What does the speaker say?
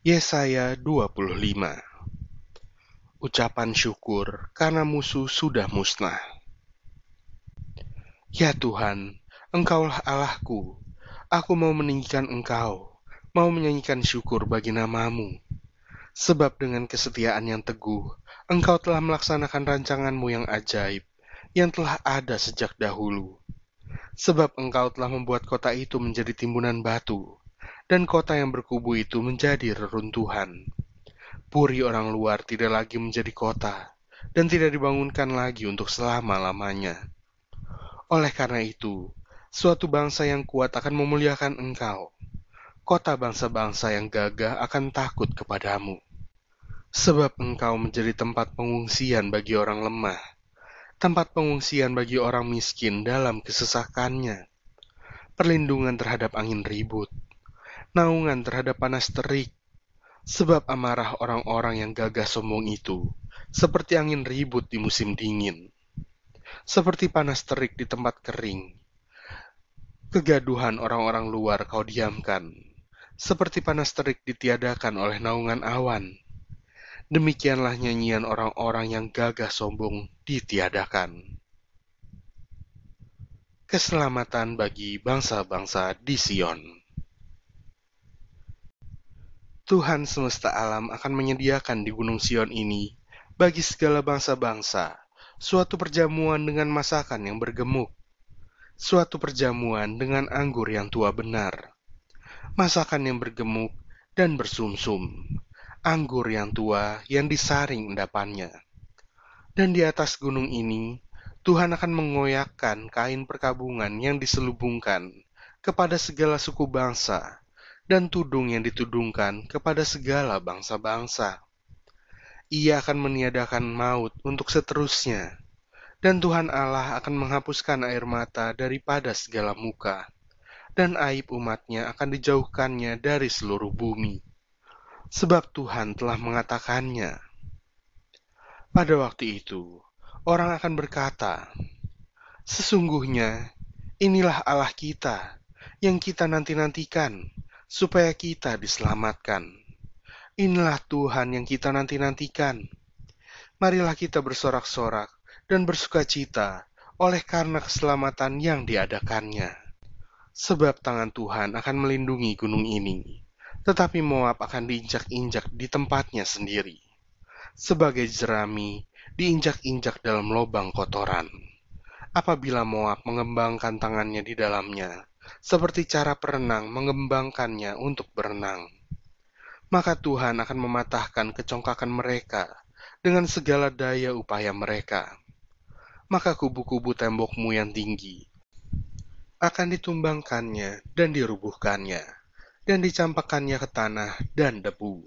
Yesaya 25 Ucapan syukur karena musuh sudah musnah. Ya Tuhan, Engkaulah Allahku. Aku mau meninggikan Engkau, mau menyanyikan syukur bagi namamu. Sebab dengan kesetiaan yang teguh, Engkau telah melaksanakan rancanganmu yang ajaib, yang telah ada sejak dahulu. Sebab Engkau telah membuat kota itu menjadi timbunan batu, dan kota yang berkubu itu menjadi reruntuhan. Puri orang luar tidak lagi menjadi kota, dan tidak dibangunkan lagi untuk selama-lamanya. Oleh karena itu, suatu bangsa yang kuat akan memuliakan engkau. Kota bangsa-bangsa yang gagah akan takut kepadamu. Sebab engkau menjadi tempat pengungsian bagi orang lemah, tempat pengungsian bagi orang miskin dalam kesesakannya, perlindungan terhadap angin ribut, naungan terhadap panas terik, sebab amarah orang-orang yang gagah sombong itu seperti angin ribut di musim dingin, seperti panas terik di tempat kering. Kegaduhan orang-orang luar kau diamkan, seperti panas terik ditiadakan oleh naungan awan. Demikianlah nyanyian orang-orang yang gagah sombong ditiadakan. Keselamatan bagi bangsa-bangsa di Sion. Tuhan semesta alam akan menyediakan di Gunung Sion ini bagi segala bangsa-bangsa suatu perjamuan dengan masakan yang bergemuk, suatu perjamuan dengan anggur yang tua benar, masakan yang bergemuk dan bersumsum, anggur yang tua yang disaring endapannya. Dan di atas gunung ini, Tuhan akan mengoyakkan kain perkabungan yang diselubungkan kepada segala suku bangsa dan tudung yang ditudungkan kepada segala bangsa-bangsa. Ia akan meniadakan maut untuk seterusnya, dan Tuhan Allah akan menghapuskan air mata daripada segala muka, dan aib umatnya akan dijauhkannya dari seluruh bumi. Sebab Tuhan telah mengatakannya. Pada waktu itu, orang akan berkata, Sesungguhnya, inilah Allah kita, yang kita nanti-nantikan, supaya kita diselamatkan. Inilah Tuhan yang kita nanti-nantikan. Marilah kita bersorak-sorak dan bersuka cita oleh karena keselamatan yang diadakannya. Sebab tangan Tuhan akan melindungi gunung ini, tetapi Moab akan diinjak-injak di tempatnya sendiri. Sebagai jerami diinjak-injak dalam lubang kotoran. Apabila Moab mengembangkan tangannya di dalamnya, seperti cara perenang mengembangkannya untuk berenang. Maka Tuhan akan mematahkan kecongkakan mereka dengan segala daya upaya mereka. Maka kubu-kubu tembokmu yang tinggi akan ditumbangkannya dan dirubuhkannya, dan dicampakkannya ke tanah dan debu.